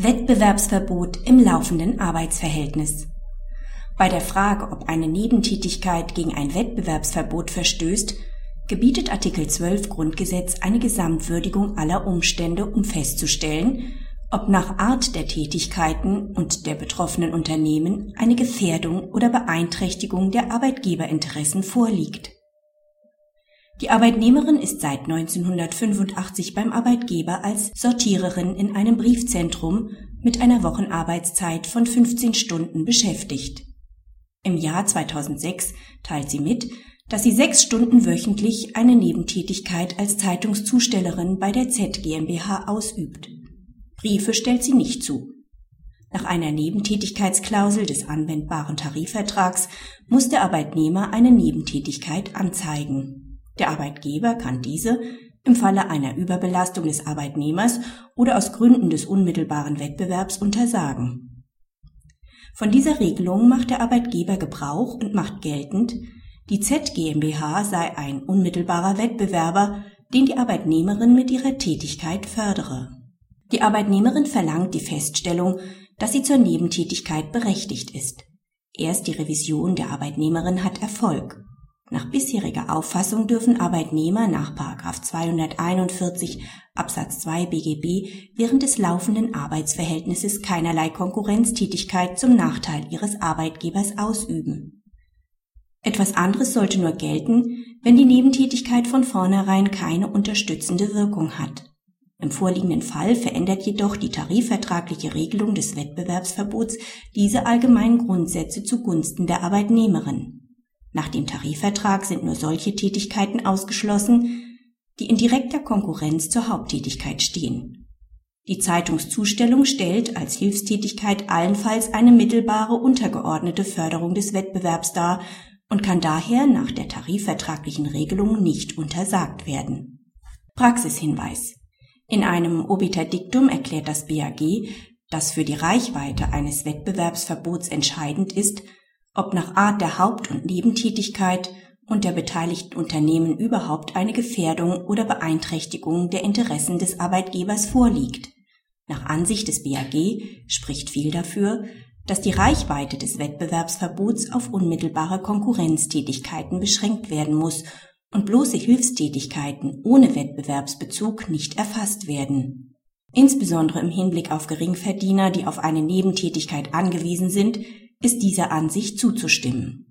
Wettbewerbsverbot im laufenden Arbeitsverhältnis. Bei der Frage, ob eine Nebentätigkeit gegen ein Wettbewerbsverbot verstößt, gebietet Artikel 12 Grundgesetz eine Gesamtwürdigung aller Umstände, um festzustellen, ob nach Art der Tätigkeiten und der betroffenen Unternehmen eine Gefährdung oder Beeinträchtigung der Arbeitgeberinteressen vorliegt die Arbeitnehmerin ist seit 1985 beim Arbeitgeber als Sortiererin in einem Briefzentrum mit einer Wochenarbeitszeit von 15 Stunden beschäftigt. Im Jahr 2006 teilt sie mit, dass sie sechs Stunden wöchentlich eine Nebentätigkeit als Zeitungszustellerin bei der Z GmbH ausübt. Briefe stellt sie nicht zu. Nach einer Nebentätigkeitsklausel des anwendbaren Tarifvertrags muss der Arbeitnehmer eine Nebentätigkeit anzeigen. Der Arbeitgeber kann diese im Falle einer Überbelastung des Arbeitnehmers oder aus Gründen des unmittelbaren Wettbewerbs untersagen. Von dieser Regelung macht der Arbeitgeber Gebrauch und macht geltend, die Z GmbH sei ein unmittelbarer Wettbewerber, den die Arbeitnehmerin mit ihrer Tätigkeit fördere. Die Arbeitnehmerin verlangt die Feststellung, dass sie zur Nebentätigkeit berechtigt ist. Erst die Revision der Arbeitnehmerin hat Erfolg. Nach bisheriger Auffassung dürfen Arbeitnehmer nach 241 Absatz 2 BGB während des laufenden Arbeitsverhältnisses keinerlei Konkurrenztätigkeit zum Nachteil ihres Arbeitgebers ausüben. Etwas anderes sollte nur gelten, wenn die Nebentätigkeit von vornherein keine unterstützende Wirkung hat. Im vorliegenden Fall verändert jedoch die tarifvertragliche Regelung des Wettbewerbsverbots diese allgemeinen Grundsätze zugunsten der Arbeitnehmerin. Nach dem Tarifvertrag sind nur solche Tätigkeiten ausgeschlossen, die in direkter Konkurrenz zur Haupttätigkeit stehen. Die Zeitungszustellung stellt als Hilfstätigkeit allenfalls eine mittelbare untergeordnete Förderung des Wettbewerbs dar und kann daher nach der tarifvertraglichen Regelung nicht untersagt werden. Praxishinweis. In einem Obiterdiktum erklärt das BAG, dass für die Reichweite eines Wettbewerbsverbots entscheidend ist, ob nach Art der Haupt- und Nebentätigkeit und der beteiligten Unternehmen überhaupt eine Gefährdung oder Beeinträchtigung der Interessen des Arbeitgebers vorliegt. Nach Ansicht des BAG spricht viel dafür, dass die Reichweite des Wettbewerbsverbots auf unmittelbare Konkurrenztätigkeiten beschränkt werden muss und bloße Hilfstätigkeiten ohne Wettbewerbsbezug nicht erfasst werden. Insbesondere im Hinblick auf Geringverdiener, die auf eine Nebentätigkeit angewiesen sind, ist dieser Ansicht zuzustimmen